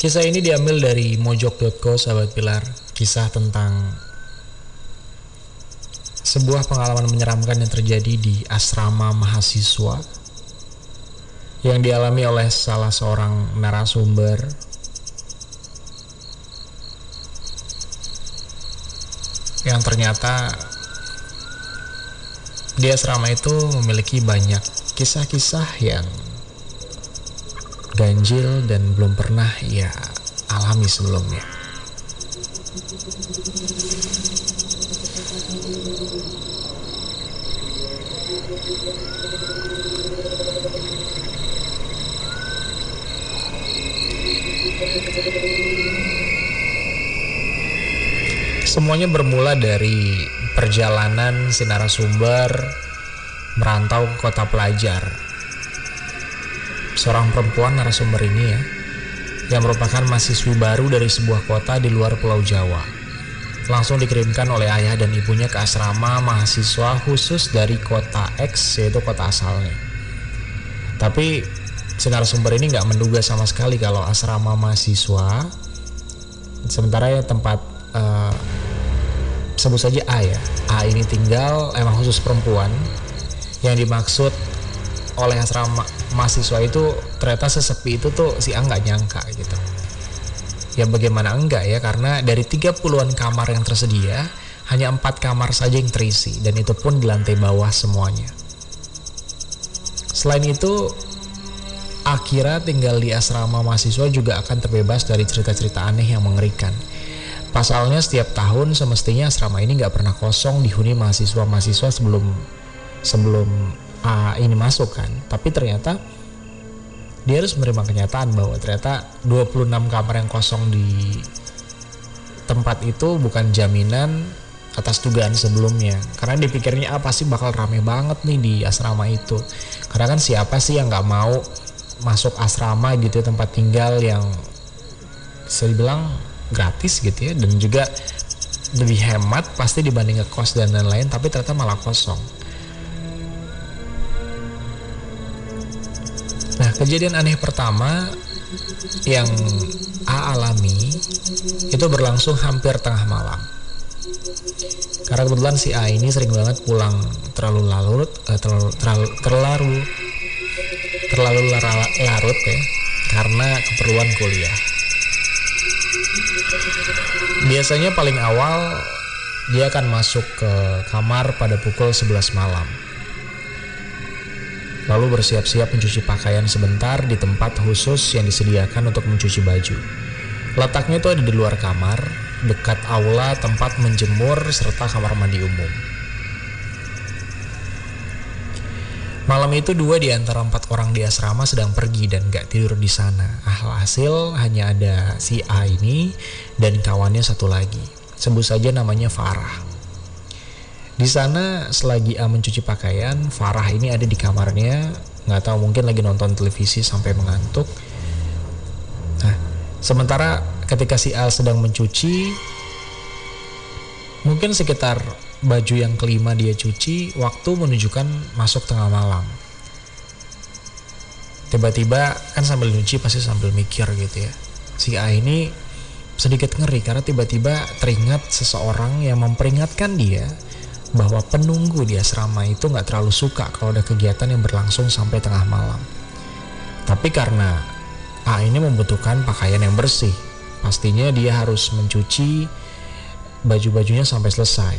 Kisah ini diambil dari mojok.co sahabat pilar. Kisah tentang sebuah pengalaman menyeramkan yang terjadi di asrama mahasiswa yang dialami oleh salah seorang narasumber yang ternyata di asrama itu memiliki banyak kisah-kisah yang ganjil dan belum pernah ia alami sebelumnya. Semuanya bermula dari perjalanan si narasumber merantau ke kota pelajar. Seorang perempuan narasumber ini ya, yang merupakan mahasiswi baru dari sebuah kota di luar Pulau Jawa. Langsung dikirimkan oleh ayah dan ibunya ke asrama mahasiswa khusus dari kota X, yaitu kota asalnya. Tapi si narasumber ini nggak menduga sama sekali kalau asrama mahasiswa, sementara ya tempat uh, sebut saja A ya A ini tinggal emang khusus perempuan yang dimaksud oleh asrama mahasiswa itu ternyata sesepi itu tuh si A nggak nyangka gitu. Ya bagaimana enggak ya karena dari 30-an kamar yang tersedia hanya empat kamar saja yang terisi dan itu pun di lantai bawah semuanya. Selain itu Akira tinggal di asrama mahasiswa juga akan terbebas dari cerita-cerita aneh yang mengerikan. Pasalnya setiap tahun semestinya asrama ini nggak pernah kosong dihuni mahasiswa-mahasiswa sebelum sebelum uh, ini masuk kan. Tapi ternyata dia harus menerima kenyataan bahwa ternyata 26 kamar yang kosong di tempat itu bukan jaminan atas dugaan sebelumnya. Karena dipikirnya apa sih bakal rame banget nih di asrama itu. Karena kan siapa sih yang nggak mau masuk asrama gitu ya tempat tinggal yang saya bilang gratis gitu ya dan juga lebih hemat pasti dibanding ngekos dan lain-lain tapi ternyata malah kosong nah kejadian aneh pertama yang A alami itu berlangsung hampir tengah malam karena kebetulan si A ini sering banget pulang terlalu larut eh, terlalu terlalu terlalu terlalu larut ya karena keperluan kuliah Biasanya paling awal dia akan masuk ke kamar pada pukul 11 malam. Lalu bersiap-siap mencuci pakaian sebentar di tempat khusus yang disediakan untuk mencuci baju. Letaknya itu ada di luar kamar, dekat aula tempat menjemur serta kamar mandi umum. Malam itu dua di antara empat orang di asrama sedang pergi dan gak tidur di sana. Alhasil hanya ada si A ini dan kawannya satu lagi. Sebut saja namanya Farah. Di sana selagi A mencuci pakaian, Farah ini ada di kamarnya, nggak tahu mungkin lagi nonton televisi sampai mengantuk. Nah, sementara ketika si A sedang mencuci, mungkin sekitar baju yang kelima dia cuci, waktu menunjukkan masuk tengah malam. Tiba-tiba kan sambil nyuci pasti sambil mikir gitu ya. Si A ini sedikit ngeri karena tiba-tiba teringat seseorang yang memperingatkan dia bahwa penunggu di asrama itu nggak terlalu suka kalau ada kegiatan yang berlangsung sampai tengah malam. Tapi karena A ini membutuhkan pakaian yang bersih, pastinya dia harus mencuci baju-bajunya sampai selesai.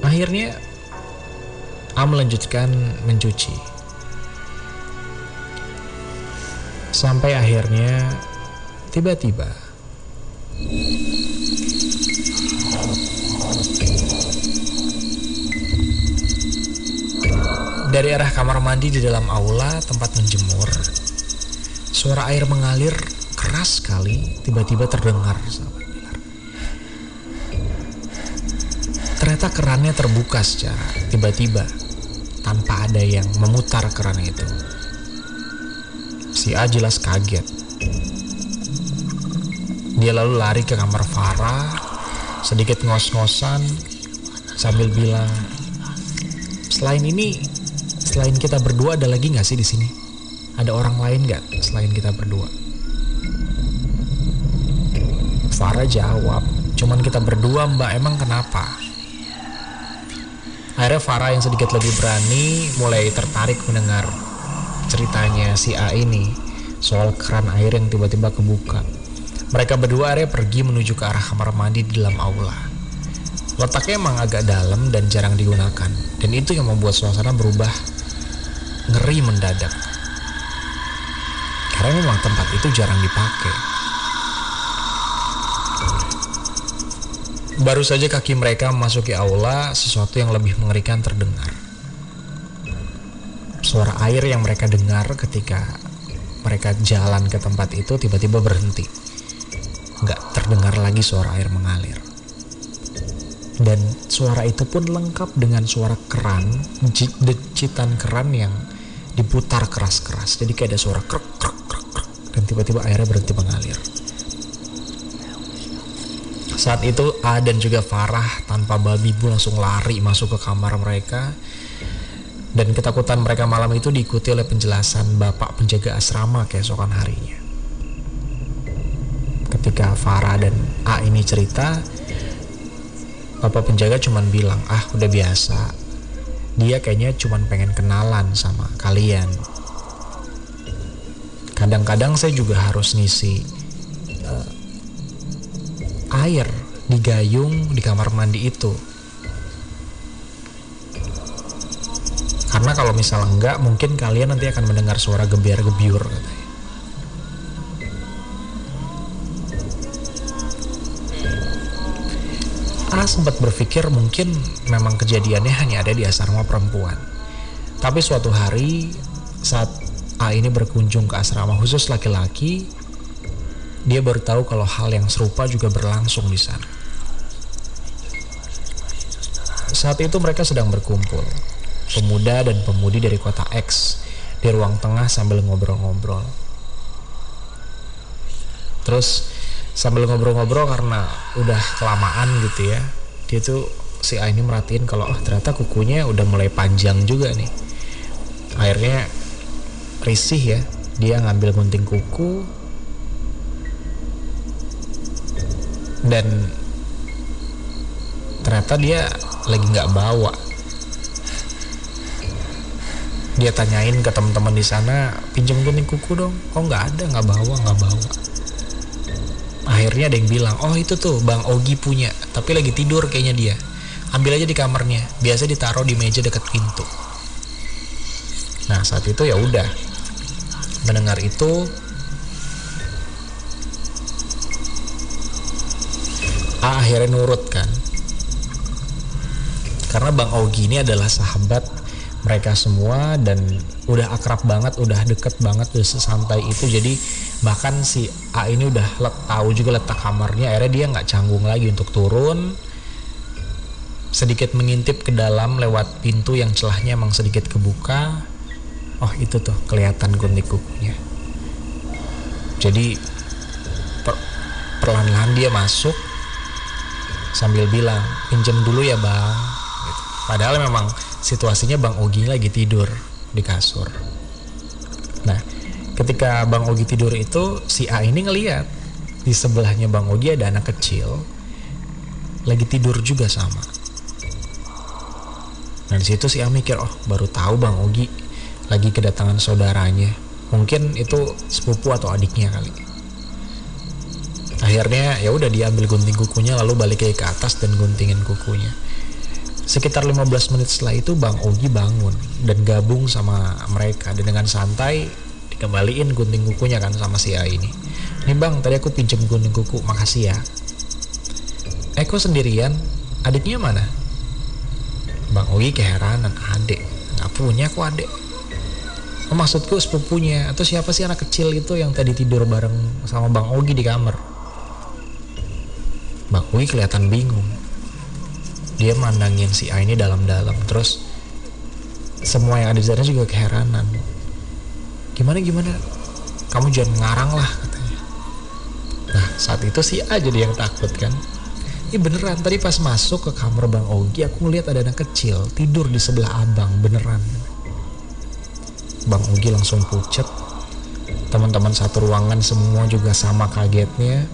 Akhirnya A melanjutkan mencuci. Sampai akhirnya tiba-tiba dari arah kamar mandi di dalam aula tempat menjemur suara air mengalir keras sekali tiba-tiba terdengar Ternyata kerannya terbuka secara tiba-tiba tanpa ada yang memutar keran itu. Si A jelas kaget. Dia lalu lari ke kamar Farah, sedikit ngos-ngosan sambil bilang, "Selain ini, selain kita berdua ada lagi nggak sih di sini?" ada orang lain gak selain kita berdua? Farah jawab, cuman kita berdua mbak, emang kenapa? Akhirnya Farah yang sedikit lebih berani mulai tertarik mendengar ceritanya si A ini soal keran air yang tiba-tiba kebuka. Mereka berdua akhirnya pergi menuju ke arah kamar mandi di dalam aula. Letaknya emang agak dalam dan jarang digunakan, dan itu yang membuat suasana berubah ngeri mendadak. Karena memang tempat itu jarang dipakai. Baru saja kaki mereka memasuki aula, sesuatu yang lebih mengerikan terdengar. Suara air yang mereka dengar ketika mereka jalan ke tempat itu tiba-tiba berhenti. Nggak terdengar lagi suara air mengalir. Dan suara itu pun lengkap dengan suara keran, decitan keran yang diputar keras-keras. Jadi kayak ada suara krek krek krek krek dan tiba-tiba airnya berhenti mengalir. Saat itu A dan juga Farah tanpa babi bu langsung lari masuk ke kamar mereka dan ketakutan mereka malam itu diikuti oleh penjelasan bapak penjaga asrama keesokan harinya. Ketika Farah dan A ini cerita, bapak penjaga cuma bilang, ah udah biasa. Dia kayaknya cuma pengen kenalan sama kalian. Kadang-kadang saya juga harus ngisi uh, air di gayung di kamar mandi itu karena kalau misalnya enggak mungkin kalian nanti akan mendengar suara gebiar-gebiur katanya A sempat berpikir mungkin memang kejadiannya hanya ada di asrama perempuan tapi suatu hari saat A ini berkunjung ke asrama khusus laki-laki dia baru tahu kalau hal yang serupa juga berlangsung di sana. Saat itu mereka sedang berkumpul, pemuda dan pemudi dari kota X di ruang tengah sambil ngobrol-ngobrol. Terus sambil ngobrol-ngobrol karena udah kelamaan gitu ya, dia tuh si A ini merhatiin kalau oh ternyata kukunya udah mulai panjang juga nih. Akhirnya risih ya, dia ngambil gunting kuku, dan ternyata dia lagi nggak bawa. Dia tanyain ke teman-teman di sana pinjam gunting kuku dong. Kok nggak ada nggak bawa nggak bawa akhirnya ada yang bilang oh itu tuh bang Ogi punya tapi lagi tidur kayaknya dia. Ambil aja di kamarnya biasa ditaruh di meja dekat pintu. Nah saat itu ya udah. Mendengar itu A akhirnya nurut kan. Karena Bang Ogi ini adalah sahabat mereka semua dan udah akrab banget, udah deket banget, udah sesantai itu. Jadi bahkan si A ini udah let, tahu juga letak kamarnya. Akhirnya dia nggak canggung lagi untuk turun, sedikit mengintip ke dalam lewat pintu yang celahnya emang sedikit kebuka. Oh itu tuh kelihatan gunting kukunya. Jadi per, perlahan-lahan dia masuk sambil bilang pinjam dulu ya bang gitu. padahal memang situasinya bang Ogi lagi tidur di kasur nah ketika bang Ogi tidur itu si A ini ngeliat. Di sebelahnya bang Ogi ada anak kecil lagi tidur juga sama. Nah di situ si A mikir oh baru tahu bang Ogi lagi kedatangan saudaranya. Mungkin itu sepupu atau adiknya kali. Akhirnya ya udah dia ambil gunting kukunya lalu balik ke atas dan guntingin kukunya. Sekitar 15 menit setelah itu Bang Ogi bangun dan gabung sama mereka. Dan dengan santai dikembaliin gunting kukunya kan sama si A ini. Nih bang tadi aku pinjam gunting kuku makasih ya. Eko sendirian adiknya mana? Bang Ogi keheranan adik. Nggak punya kok adik. Oh, maksudku sepupunya. Atau siapa sih anak kecil itu yang tadi tidur bareng sama Bang Ogi di kamar? Bang Ui kelihatan bingung. Dia mandangin si A ini dalam-dalam. Terus semua yang ada di sana juga keheranan. Gimana gimana? Kamu jangan ngarang lah katanya. Nah saat itu si A jadi yang takut kan. Ini beneran tadi pas masuk ke kamar Bang Ogi aku ngeliat ada anak kecil tidur di sebelah abang beneran. Bang Ogi langsung pucet teman-teman satu ruangan semua juga sama kagetnya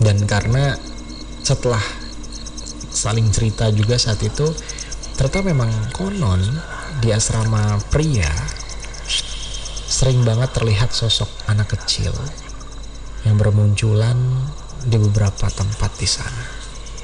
dan karena setelah saling cerita juga saat itu ternyata memang konon di asrama pria sering banget terlihat sosok anak kecil yang bermunculan di beberapa tempat di sana.